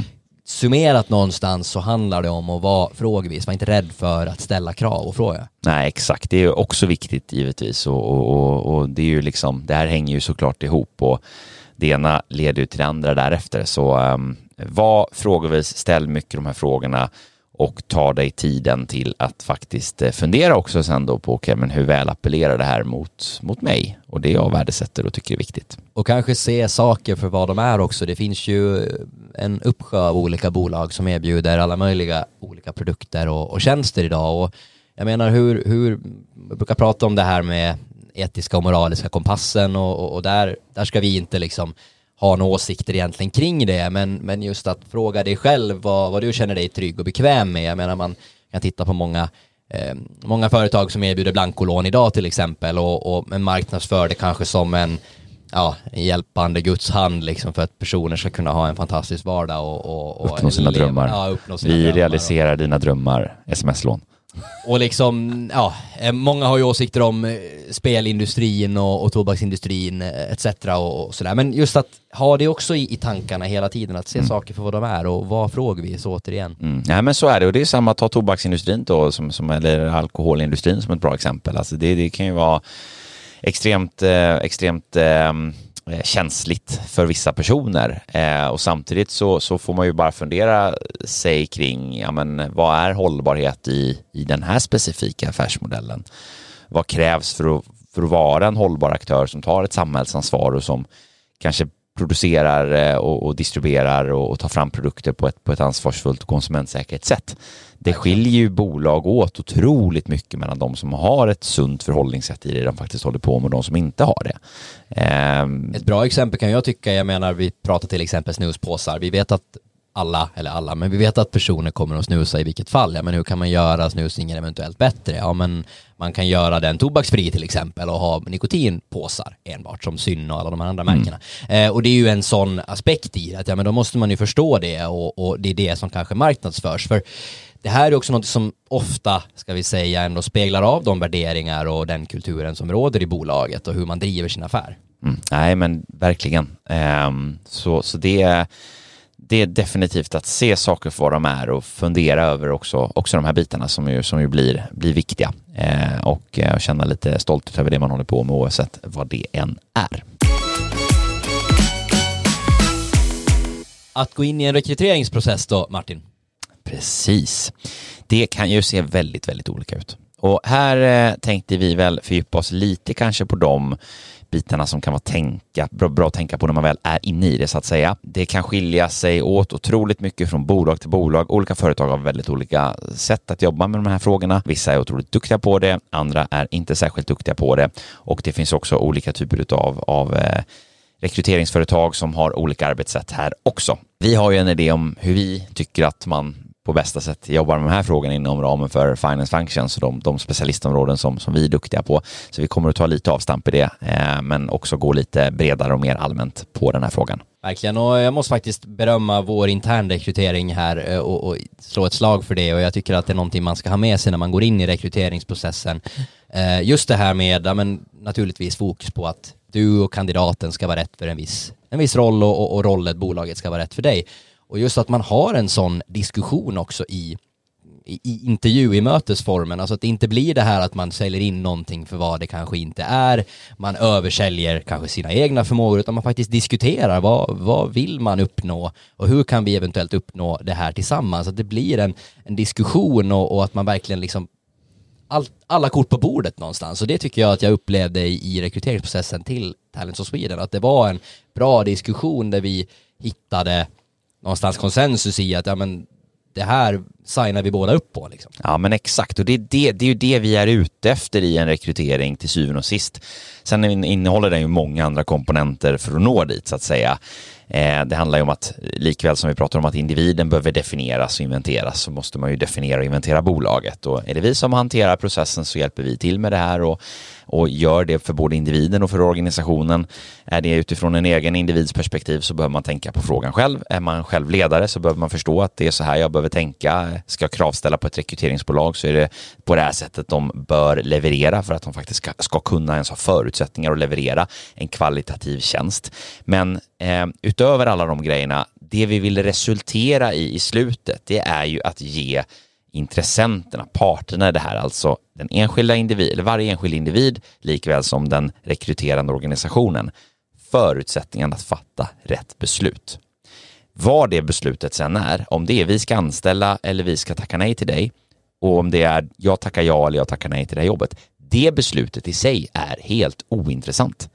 summerat någonstans så handlar det om att vara frågvis, var inte rädd för att ställa krav och fråga. Nej, exakt. Det är också viktigt givetvis och, och, och, och det är ju liksom, det här hänger ju såklart ihop och det ena leder ju till det andra därefter. Så um, var frågvis, ställ mycket de här frågorna och ta dig tiden till att faktiskt eh, fundera också sen då på okay, men hur väl appellerar det här mot, mot mig och det jag värdesätter och tycker är viktigt. Och kanske se saker för vad de är också. Det finns ju en uppsjö av olika bolag som erbjuder alla möjliga olika produkter och, och tjänster idag. Och jag menar hur, hur, jag brukar prata om det här med etiska och moraliska kompassen och, och, och där, där ska vi inte liksom ha några åsikter egentligen kring det, men, men just att fråga dig själv vad, vad du känner dig trygg och bekväm med. Jag menar man kan titta på många eh, många företag som erbjuder blankolån idag till exempel och, och marknadsför det kanske som en ja, en hjälpande Guds hand liksom för att personer ska kunna ha en fantastisk vardag och, och, och uppnå sina leva- drömmar. Ja, uppnå sina Vi drömmar. realiserar dina drömmar, sms-lån. Och liksom, ja, eh, många har ju åsikter om eh, spelindustrin och, och tobaksindustrin eh, etc. och, och sådär. Men just att ha det också i, i tankarna hela tiden, att se saker för vad de är och vad frågar vi så återigen. Mm. Ja, men så är det och det är samma, ta tobaksindustrin då, som, som, eller alkoholindustrin som ett bra exempel. Alltså det, det kan ju vara extremt, eh, extremt eh, Eh, känsligt för vissa personer eh, och samtidigt så, så får man ju bara fundera sig kring, ja men vad är hållbarhet i, i den här specifika affärsmodellen? Vad krävs för att, för att vara en hållbar aktör som tar ett samhällsansvar och som kanske producerar eh, och, och distribuerar och, och tar fram produkter på ett, på ett ansvarsfullt och konsumentsäkert sätt. Det skiljer ju bolag åt otroligt mycket mellan de som har ett sunt förhållningssätt i det de faktiskt håller på med och de som inte har det. Ehm, Ett bra exempel kan jag tycka, jag menar vi pratar till exempel snuspåsar, vi vet att alla, eller alla, men vi vet att personer kommer att snusa i vilket fall. Ja, men hur kan man göra snusningen eventuellt bättre? Ja, men man kan göra den tobaksfri till exempel och ha nikotinpåsar enbart som Syn och alla de här andra märkena. Eh, och det är ju en sån aspekt i att ja, men då måste man ju förstå det och, och det är det som kanske marknadsförs. För det här är också något som ofta, ska vi säga, ändå speglar av de värderingar och den kulturen som råder i bolaget och hur man driver sin affär. Mm, nej, men verkligen. Ehm, så så det, det är definitivt att se saker för vad de är och fundera över också, också de här bitarna som ju, som ju blir, blir viktiga eh, och eh, känna lite stolthet över det man håller på med oavsett vad det än är. Att gå in i en rekryteringsprocess då, Martin? Precis. Det kan ju se väldigt, väldigt olika ut. Och här eh, tänkte vi väl fördjupa oss lite kanske på de bitarna som kan vara tänka, bra, bra att tänka på när man väl är inne i det så att säga. Det kan skilja sig åt otroligt mycket från bolag till bolag. Olika företag har väldigt olika sätt att jobba med de här frågorna. Vissa är otroligt duktiga på det, andra är inte särskilt duktiga på det och det finns också olika typer av, av eh, rekryteringsföretag som har olika arbetssätt här också. Vi har ju en idé om hur vi tycker att man på bästa sätt jobbar med de här frågorna inom ramen för Finance Functions och de, de specialistområden som, som vi är duktiga på. Så vi kommer att ta lite avstamp i det, eh, men också gå lite bredare och mer allmänt på den här frågan. Verkligen, och jag måste faktiskt berömma vår intern rekrytering här eh, och, och slå ett slag för det och jag tycker att det är någonting man ska ha med sig när man går in i rekryteringsprocessen. Eh, Just det här med, ja, men naturligtvis fokus på att du och kandidaten ska vara rätt för en viss, en viss roll och, och, och rollet, bolaget ska vara rätt för dig. Och just att man har en sån diskussion också i, i, i intervju, i mötesformen, alltså att det inte blir det här att man säljer in någonting för vad det kanske inte är, man översäljer kanske sina egna förmågor, utan man faktiskt diskuterar vad, vad vill man uppnå? Och hur kan vi eventuellt uppnå det här tillsammans, att det blir en, en diskussion och, och att man verkligen liksom all, alla kort på bordet någonstans. Och det tycker jag att jag upplevde i, i rekryteringsprocessen till Talents of Sweden, att det var en bra diskussion där vi hittade någonstans konsensus i att ja, men det här signar vi båda upp på. Liksom. Ja men exakt och det är, det, det är ju det vi är ute efter i en rekrytering till syvende och sist. Sen innehåller den ju många andra komponenter för att nå dit så att säga. Eh, det handlar ju om att likväl som vi pratar om att individen behöver definieras och inventeras så måste man ju definiera och inventera bolaget och är det vi som hanterar processen så hjälper vi till med det här och, och gör det för både individen och för organisationen. Är det utifrån en egen individs perspektiv så behöver man tänka på frågan själv. Är man själv ledare så behöver man förstå att det är så här jag behöver tänka. Ska jag kravställa på ett rekryteringsbolag så är det på det här sättet de bör leverera för att de faktiskt ska, ska kunna ens ha förutsättningar att leverera en kvalitativ tjänst. Men eh, utöver alla de grejerna, det vi vill resultera i i slutet, det är ju att ge intressenterna, parterna i det här, alltså den enskilda individ, eller varje enskild individ, likväl som den rekryterande organisationen, förutsättningen att fatta rätt beslut. Vad det beslutet sen är, om det är vi ska anställa eller vi ska tacka nej till dig, och om det är jag tackar ja eller jag tackar nej till det här jobbet, det beslutet i sig är helt ointressant.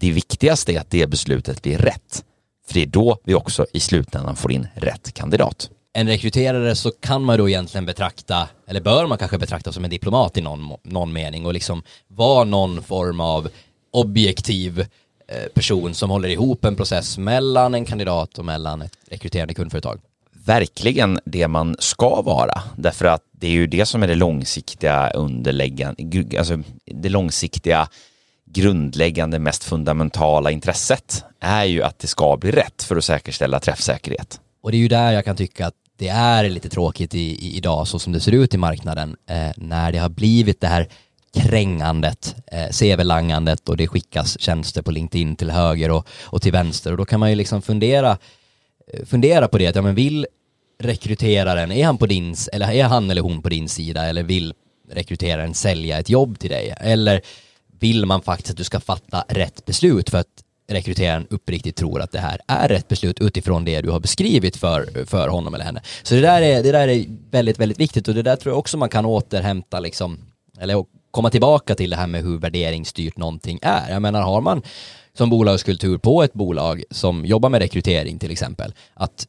Det viktigaste är att det beslutet blir rätt, för det är då vi också i slutändan får in rätt kandidat. En rekryterare så kan man då egentligen betrakta, eller bör man kanske betrakta som en diplomat i någon, någon mening och liksom vara någon form av objektiv eh, person som håller ihop en process mellan en kandidat och mellan ett rekryterande kundföretag. verkligen det man ska vara. Därför att det är ju det som är det långsiktiga underläggande, alltså det långsiktiga grundläggande, mest fundamentala intresset är ju att det ska bli rätt för att säkerställa träffsäkerhet. Och det är ju där jag kan tycka att det är lite tråkigt i, i, idag så som det ser ut i marknaden eh, när det har blivit det här krängandet, eh, CV-langandet och det skickas tjänster på LinkedIn till höger och, och till vänster. Och då kan man ju liksom fundera, eh, fundera på det att ja men vill rekryteraren, är han på din, eller är han eller hon på din sida? Eller vill rekryteraren sälja ett jobb till dig? Eller vill man faktiskt att du ska fatta rätt beslut? För att rekryteraren uppriktigt tror att det här är rätt beslut utifrån det du har beskrivit för, för honom eller henne. Så det där, är, det där är väldigt, väldigt viktigt och det där tror jag också man kan återhämta liksom, eller komma tillbaka till det här med hur värderingsstyrt någonting är. Jag menar, har man som bolagskultur på ett bolag som jobbar med rekrytering till exempel, att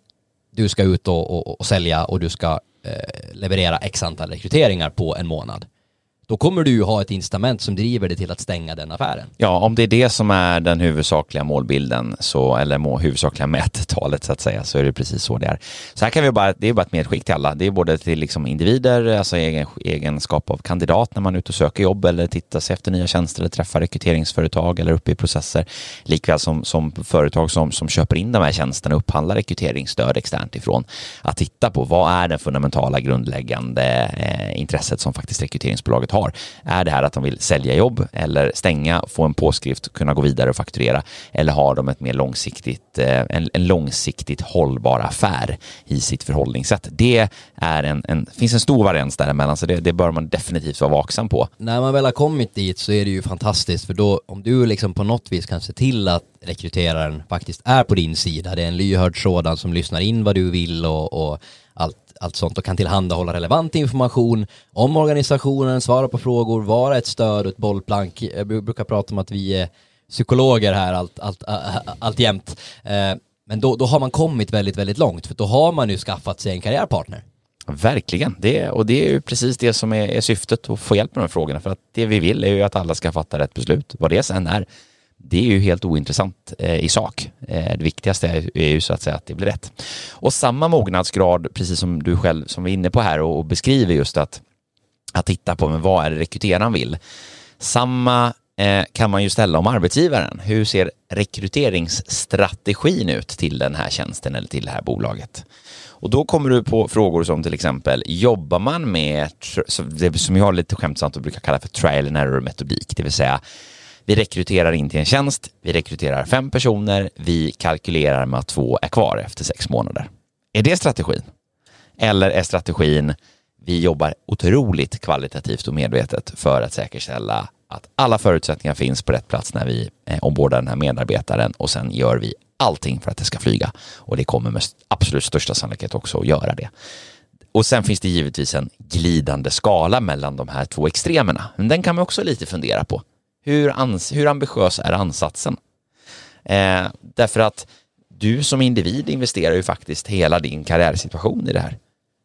du ska ut och, och, och sälja och du ska eh, leverera x antal rekryteringar på en månad då kommer du ju ha ett incitament som driver dig till att stänga den affären. Ja, om det är det som är den huvudsakliga målbilden, så, eller må, huvudsakliga mättalet så att säga, så är det precis så det är. Så här kan vi bara, det är bara ett medskick till alla. Det är både till liksom individer, alltså egen, egenskap av kandidat när man är ute och söker jobb eller tittar sig efter nya tjänster eller träffar rekryteringsföretag eller uppe i processer. Likväl som, som företag som, som köper in de här tjänsterna och upphandlar rekryteringsstöd externt ifrån. Att titta på vad är det fundamentala grundläggande eh, intresset som faktiskt rekryteringsbolaget har har. Är det här att de vill sälja jobb eller stänga, få en påskrift, kunna gå vidare och fakturera? Eller har de ett mer långsiktigt, eh, en, en långsiktigt hållbar affär i sitt förhållningssätt? Det är en, en, finns en stor varians däremellan, så det, det bör man definitivt vara vaksam på. När man väl har kommit dit så är det ju fantastiskt, för då om du liksom på något vis kan se till att rekryteraren faktiskt är på din sida, det är en lyhörd sådan som lyssnar in vad du vill och, och allt allt sånt och kan tillhandahålla relevant information om organisationen, svara på frågor, vara ett stöd och ett bollplank. Jag brukar prata om att vi är psykologer här allt, allt, allt jämt. Eh, men då, då har man kommit väldigt, väldigt långt för då har man ju skaffat sig en karriärpartner. Verkligen, det, och det är ju precis det som är, är syftet att få hjälp med de här frågorna för att det vi vill är ju att alla ska fatta rätt beslut, vad det sen är det är ju helt ointressant eh, i sak. Eh, det viktigaste är, är, ju så att säga att det blir rätt. Och samma mognadsgrad, precis som du själv som vi är inne på här och, och beskriver just att, att titta på men vad är det rekryteraren vill. Samma eh, kan man ju ställa om arbetsgivaren. Hur ser rekryteringsstrategin ut till den här tjänsten eller till det här bolaget? Och då kommer du på frågor som till exempel, jobbar man med det som jag lite skämtsamt brukar kalla för trial and error metodik, det vill säga vi rekryterar in till en tjänst, vi rekryterar fem personer, vi kalkylerar med att två är kvar efter sex månader. Är det strategin? Eller är strategin vi jobbar otroligt kvalitativt och medvetet för att säkerställa att alla förutsättningar finns på rätt plats när vi eh, ombordar den här medarbetaren och sen gör vi allting för att det ska flyga. Och det kommer med absolut största sannolikhet också att göra det. Och sen finns det givetvis en glidande skala mellan de här två extremerna. Men den kan man också lite fundera på. Hur, ans hur ambitiös är ansatsen? Eh, därför att du som individ investerar ju faktiskt hela din karriärsituation i det här.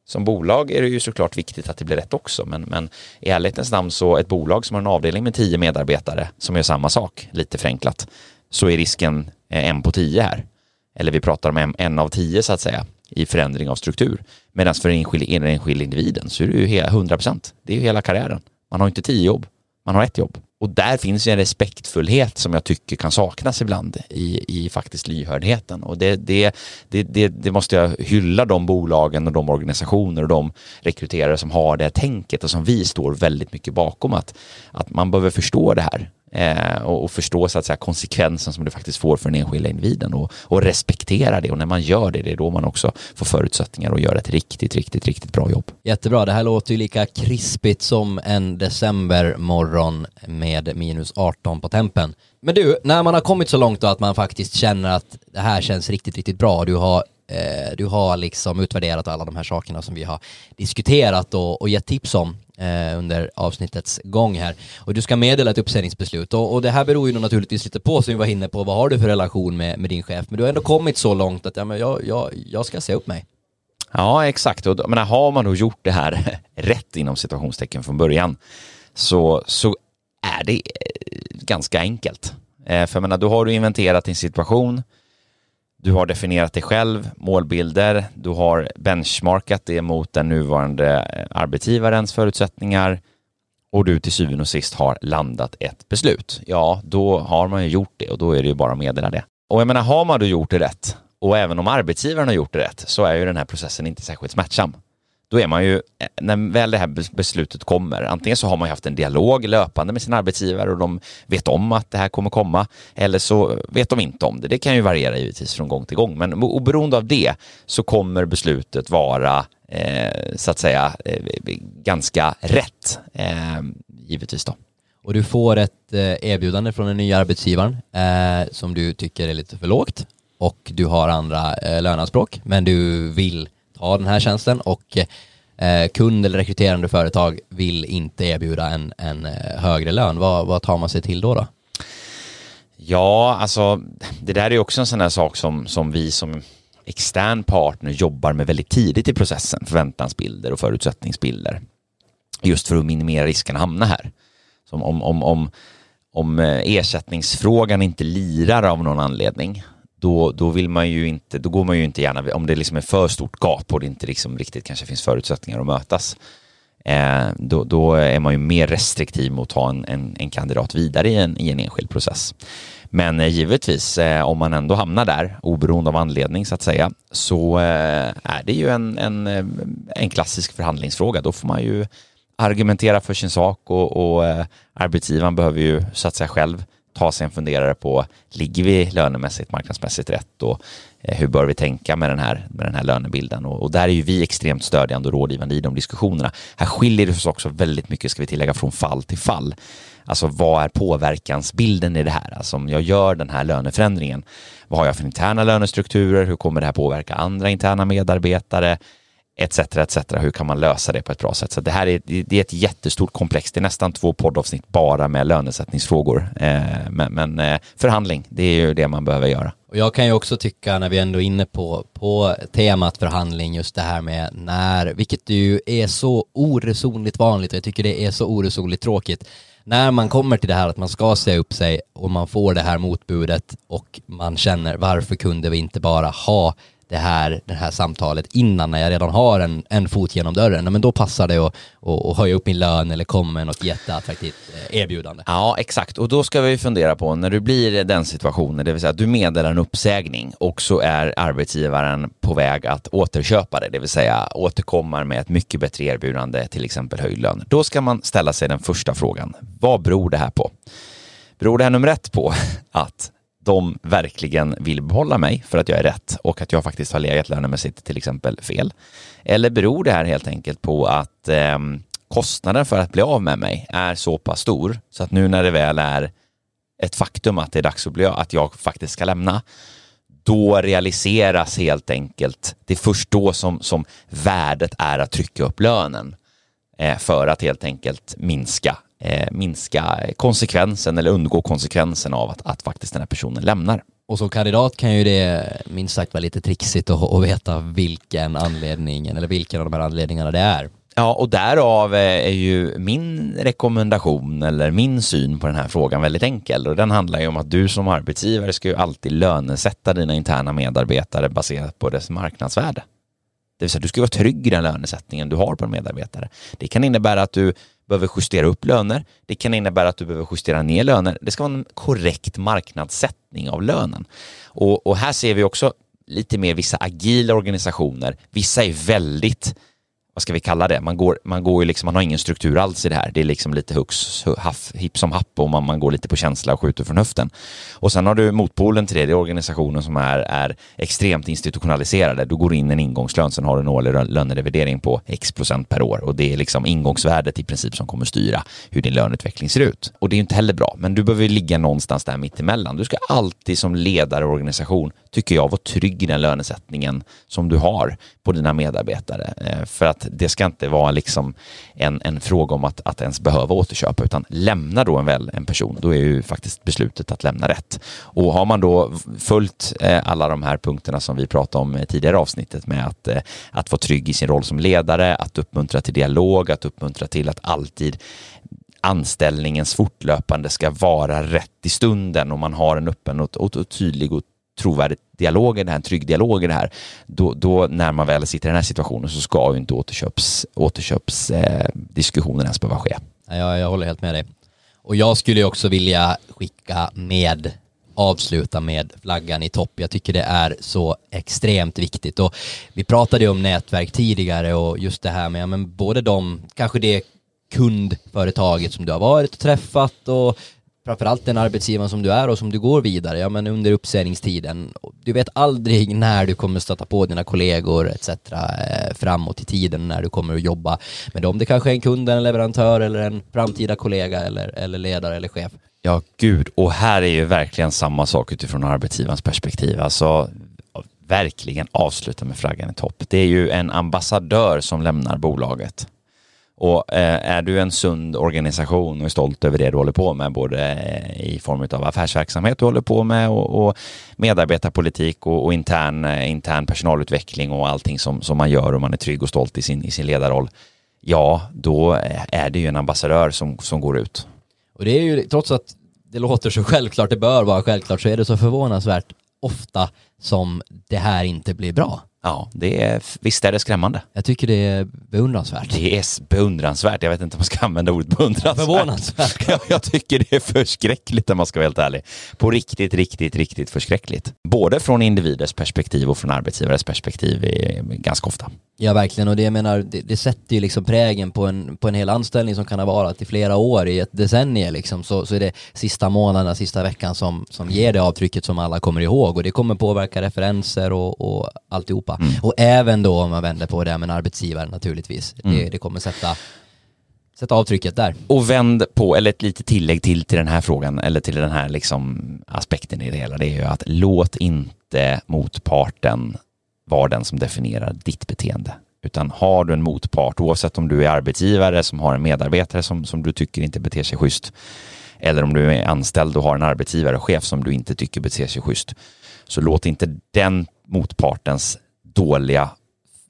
Som bolag är det ju såklart viktigt att det blir rätt också, men, men i ärlighetens namn så ett bolag som har en avdelning med tio medarbetare som gör samma sak, lite förenklat, så är risken eh, en på tio här. Eller vi pratar om en, en av tio så att säga i förändring av struktur. Medan för den enskilda enskild individen så är det ju 100 procent. Det är ju hela karriären. Man har inte tio jobb, man har ett jobb och där finns ju en respektfullhet som jag tycker kan saknas ibland i, i faktiskt lyhördheten. Och det, det, det, det, det måste jag hylla de bolagen och de organisationer och de rekryterare som har det tänket och som vi står väldigt mycket bakom att, att man behöver förstå det här eh, och, och, förstå så att säga, konsekvensen som det faktiskt får för den enskilda individen och, och respektera det och när man gör det, det är då man också får förutsättningar att göra ett riktigt, riktigt, riktigt bra jobb. Jättebra, det här låter ju lika krispigt som en decembermorgon med med minus 18 på tempen. Men du, när man har kommit så långt då att man faktiskt känner att det här känns riktigt, riktigt bra, du har eh, du har liksom utvärderat alla de här sakerna som vi har diskuterat och, och gett tips om eh, under avsnittets gång här. Och du ska meddela ett uppsägningsbeslut och, och det här beror ju naturligtvis lite på som vi var inne på, vad har du för relation med, med din chef? Men du har ändå kommit så långt att ja, men jag, jag, jag ska se upp mig. Ja, exakt. Och, men har man då gjort det här rätt inom situationstecken från början så, så är det eh, ganska enkelt. Eh, för jag menar, då har du inventerat din situation, du har definierat dig själv, målbilder, du har benchmarkat det mot den nuvarande eh, arbetsgivarens förutsättningar och du till syvende och sist har landat ett beslut, ja då har man ju gjort det och då är det ju bara att meddela det. Och jag menar, har man då gjort det rätt och även om arbetsgivaren har gjort det rätt så är ju den här processen inte särskilt smärtsam. Då är man ju, när väl det här beslutet kommer, antingen så har man ju haft en dialog löpande med sin arbetsgivare och de vet om att det här kommer komma, eller så vet de inte om det. Det kan ju variera givetvis från gång till gång, men oberoende av det så kommer beslutet vara eh, så att säga eh, ganska rätt, eh, givetvis då. Och du får ett eh, erbjudande från den nya arbetsgivaren eh, som du tycker är lite för lågt och du har andra eh, löneanspråk, men du vill ta den här tjänsten och eh, kund eller rekryterande företag vill inte erbjuda en, en eh, högre lön. Vad, vad tar man sig till då? då? Ja, alltså det där är också en sån här sak som, som vi som extern partner jobbar med väldigt tidigt i processen, förväntansbilder och förutsättningsbilder. Just för att minimera risken att hamna här. Som om, om, om, om eh, ersättningsfrågan inte lirar av någon anledning, då, då vill man ju inte, då går man ju inte gärna, om det liksom är för stort gap och det inte liksom riktigt kanske finns förutsättningar att mötas, eh, då, då, är man ju mer restriktiv mot att ta en, en, en kandidat vidare i en, i en enskild process. Men eh, givetvis, eh, om man ändå hamnar där, oberoende av anledning så att säga, så eh, är det ju en, en, eh, en klassisk förhandlingsfråga. Då får man ju argumentera för sin sak och, och eh, arbetsgivaren behöver ju så att säga själv ta sig en funderare på, ligger vi lönemässigt, marknadsmässigt rätt och eh, hur bör vi tänka med den här, med den här lönebilden? Och, och, där är ju vi extremt stödjande och rådgivande i de diskussionerna. Här skiljer det sig också väldigt mycket, ska vi tillägga, från fall till fall. Alltså vad är påverkansbilden i det här? Alltså om jag gör den här löneförändringen, vad har jag för interna lönestrukturer? Hur kommer det här påverka andra interna medarbetare? Etc. etc. Hur kan man lösa det på ett bra sätt? Så det här är, det är ett jättestort komplex. Det är nästan två poddavsnitt bara med lönesättningsfrågor. Eh, men, men eh, förhandling, det är ju det man behöver göra. Och jag kan ju också tycka, när vi ändå är inne på, på temat förhandling, just det här med när, vilket ju är så oresonligt vanligt och jag tycker det är så oresonligt tråkigt, när man kommer till det här att man ska säga upp sig och man får det här motbudet och man känner varför kunde vi inte bara ha det här, det här samtalet innan när jag redan har en, en fot genom dörren, men då passar det att, att, att höja upp min lön eller komma med något jätteattraktivt eh, erbjudande. Ja, exakt. Och då ska vi fundera på när du blir i den situationen, det vill säga att du meddelar en uppsägning och så är arbetsgivaren på väg att återköpa det, det vill säga återkommer med ett mycket bättre erbjudande, till exempel höjd lön. Då ska man ställa sig den första frågan. Vad beror det här på? Beror det här nummer ett på att de verkligen vill behålla mig för att jag är rätt och att jag faktiskt har legat lönemässigt till exempel fel? Eller beror det här helt enkelt på att eh, kostnaden för att bli av med mig är så pass stor så att nu när det väl är ett faktum att det är dags att, bli, att jag faktiskt ska lämna, då realiseras helt enkelt, det är först då som, som värdet är att trycka upp lönen eh, för att helt enkelt minska eh, minska konsekvensen eller undgå konsekvensen av att, att faktiskt den här personen lämnar. Och som kandidat kan ju det minst sagt vara lite trixigt att, att veta vilken anledning eller vilken av de här anledningarna det är. Ja, och därav är ju min rekommendation eller min syn på den här frågan väldigt enkel och den handlar ju om att du som arbetsgivare ska ju alltid lönesätta dina interna medarbetare baserat på dess marknadsvärde. Det vill säga du ska vara trygg i den lönesättningen du har på en medarbetare. Det kan innebära att du behöver justera upp löner. Det kan innebära att du behöver justera ner löner. Det ska vara en korrekt marknadssättning av lönen. Och, och här ser vi också lite mer vissa agila organisationer. Vissa är väldigt vad ska vi kalla det? Man, går, man, går ju liksom, man har ingen struktur alls i det här. Det är liksom lite hux, haff, hipp som happ och man, man går lite på känsla och skjuter från höften. Och sen har du motpolen till det, det är organisationen som är, är extremt institutionaliserade. Du går in en ingångslön, sen har du en årlig lönerevidering på x procent per år och det är liksom ingångsvärdet i princip som kommer styra hur din löneutveckling ser ut. Och det är ju inte heller bra, men du behöver ligga någonstans där mittemellan. Du ska alltid som ledare och organisation, tycker jag, vara trygg i den lönesättningen som du har på dina medarbetare. Eh, för att det ska inte vara liksom en, en fråga om att, att ens behöva återköpa, utan lämna då en, väl, en person, då är ju faktiskt beslutet att lämna rätt. Och har man då följt eh, alla de här punkterna som vi pratade om i tidigare avsnittet med att, eh, att vara trygg i sin roll som ledare, att uppmuntra till dialog, att uppmuntra till att alltid anställningens fortlöpande ska vara rätt i stunden och man har en öppen och, och, och tydlig och trovärdig dialog i det här, en trygg dialog i det här, då, då när man väl sitter i den här situationen så ska ju inte återköps, återköpsdiskussionen eh, ens behöva ske. Jag, jag håller helt med dig. Och jag skulle också vilja skicka med avsluta med flaggan i topp. Jag tycker det är så extremt viktigt. Och vi pratade ju om nätverk tidigare och just det här med ja, men både de, kanske det kundföretaget som du har varit och träffat och framförallt den arbetsgivaren som du är och som du går vidare, ja men under uppsägningstiden. Du vet aldrig när du kommer stöta på dina kollegor etc. Eh, framåt i tiden när du kommer att jobba med dem. Det kanske är en kund, en leverantör eller en framtida kollega eller, eller ledare eller chef. Ja, gud. Och här är ju verkligen samma sak utifrån arbetsgivarens perspektiv. Alltså, verkligen avsluta med flaggan i topp. Det är ju en ambassadör som lämnar bolaget. Och eh, är du en sund organisation och är stolt över det du håller på med, både eh, i form av affärsverksamhet du håller på med och, och medarbetarpolitik och, och intern, eh, intern personalutveckling och allting som, som man gör och man är trygg och stolt i sin, i sin ledarroll, ja, då eh, är det ju en ambassadör som, som går ut. Och det är ju, trots att det låter så självklart, det bör vara självklart, så är det så förvånansvärt ofta som det här inte blir bra. Ja, det är, visst är det skrämmande. Jag tycker det är beundransvärt. Det är beundransvärt. Jag vet inte om man ska använda ordet beundransvärt. Förvånansvärt. jag, jag tycker det är förskräckligt om man ska vara helt ärlig. På riktigt, riktigt, riktigt förskräckligt. Både från individers perspektiv och från arbetsgivares perspektiv ganska ofta. Ja, verkligen. Och det jag menar, det, det sätter ju liksom prägen på en, på en hel anställning som kan ha varit i flera år, i ett decennium liksom. Så, så är det sista månaderna, sista veckan som, som ger det avtrycket som alla kommer ihåg. Och det kommer påverka referenser och, och alltihopa. Mm. Och även då om man vänder på det med en arbetsgivare naturligtvis. Mm. Det, det kommer sätta Sätta avtrycket där. Och vänd på, eller ett litet tillägg till, till den här frågan, eller till den här liksom aspekten i det hela, det är ju att låt inte motparten vara den som definierar ditt beteende. Utan har du en motpart, oavsett om du är arbetsgivare som har en medarbetare som, som du tycker inte beter sig schysst, eller om du är anställd och har en arbetsgivare och chef som du inte tycker beter sig schysst, så låt inte den motpartens dåliga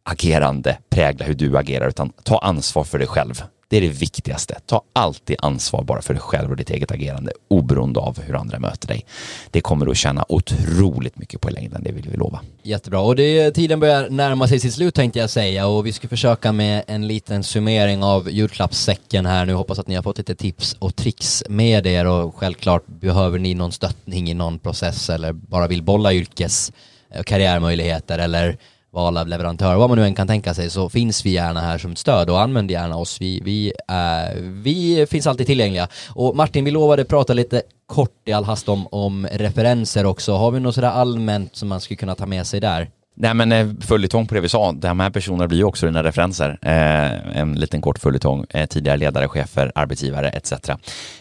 agerande prägla hur du agerar, utan ta ansvar för dig själv. Det är det viktigaste. Ta alltid ansvar bara för dig själv och ditt eget agerande, oberoende av hur andra möter dig. Det kommer du att känna otroligt mycket på i längden, det vill vi lova. Jättebra, och det, tiden börjar närma sig sitt slut tänkte jag säga och vi ska försöka med en liten summering av julklappssäcken här nu. Hoppas att ni har fått lite tips och tricks med er och självklart behöver ni någon stöttning i någon process eller bara vill bolla yrkes och karriärmöjligheter eller val av leverantör, vad man nu än kan tänka sig, så finns vi gärna här som ett stöd och använd gärna oss. Vi, vi, äh, vi finns alltid tillgängliga. Och Martin, vi lovade prata lite kort i all hast om, om referenser också. Har vi något sådär allmänt som man skulle kunna ta med sig där? Nej men eh, följetong på det vi sa, de här personerna blir ju också dina referenser. Eh, en liten kort följetong, eh, tidigare ledare, chefer, arbetsgivare etc.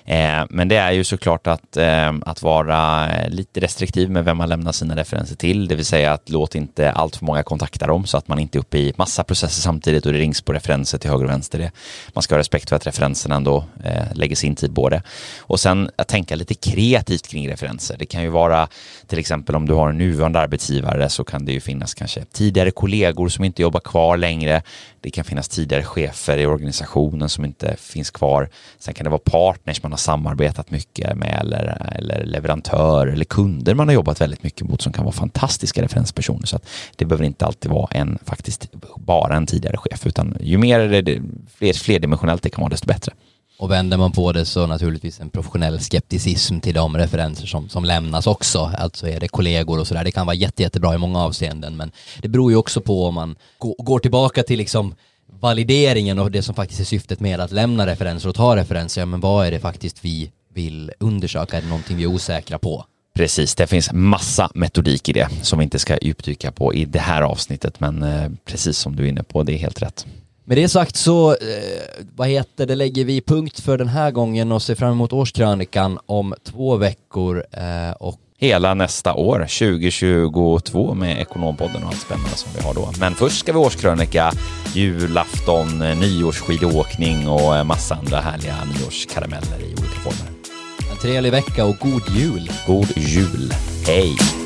Eh, men det är ju såklart att, eh, att vara eh, lite restriktiv med vem man lämnar sina referenser till, det vill säga att låt inte allt för många kontakta dem så att man inte är uppe i massa processer samtidigt och det rings på referenser till höger och vänster. Det. Man ska ha respekt för att referenserna ändå eh, lägger sin tid på det. Och sen att tänka lite kreativt kring referenser. Det kan ju vara till exempel om du har en nuvarande arbetsgivare så kan det ju finnas finnas kanske tidigare kollegor som inte jobbar kvar längre. Det kan finnas tidigare chefer i organisationen som inte finns kvar. Sen kan det vara partners man har samarbetat mycket med eller, eller leverantörer eller kunder man har jobbat väldigt mycket mot som kan vara fantastiska referenspersoner. Så att det behöver inte alltid vara en, faktiskt bara en tidigare chef, utan ju mer det, fler, flerdimensionellt det kan vara, desto bättre. Och vänder man på det så naturligtvis en professionell skepticism till de referenser som, som lämnas också. Alltså är det kollegor och sådär. Det kan vara jätte, jättebra i många avseenden men det beror ju också på om man går tillbaka till liksom valideringen och det som faktiskt är syftet med att lämna referenser och ta referenser. Ja men vad är det faktiskt vi vill undersöka? Är det någonting vi är osäkra på? Precis, det finns massa metodik i det som vi inte ska djupdyka på i det här avsnittet men eh, precis som du är inne på, det är helt rätt. Med det sagt så, eh, vad heter det, lägger vi punkt för den här gången och ser fram emot årskrönikan om två veckor eh, och hela nästa år, 2022 med Ekonompodden och allt spännande som vi har då. Men först ska vi årskrönika, julafton, nyårsskidåkning och massa andra härliga nyårskarameller i olika former. En trevlig vecka och god jul! God jul! Hej!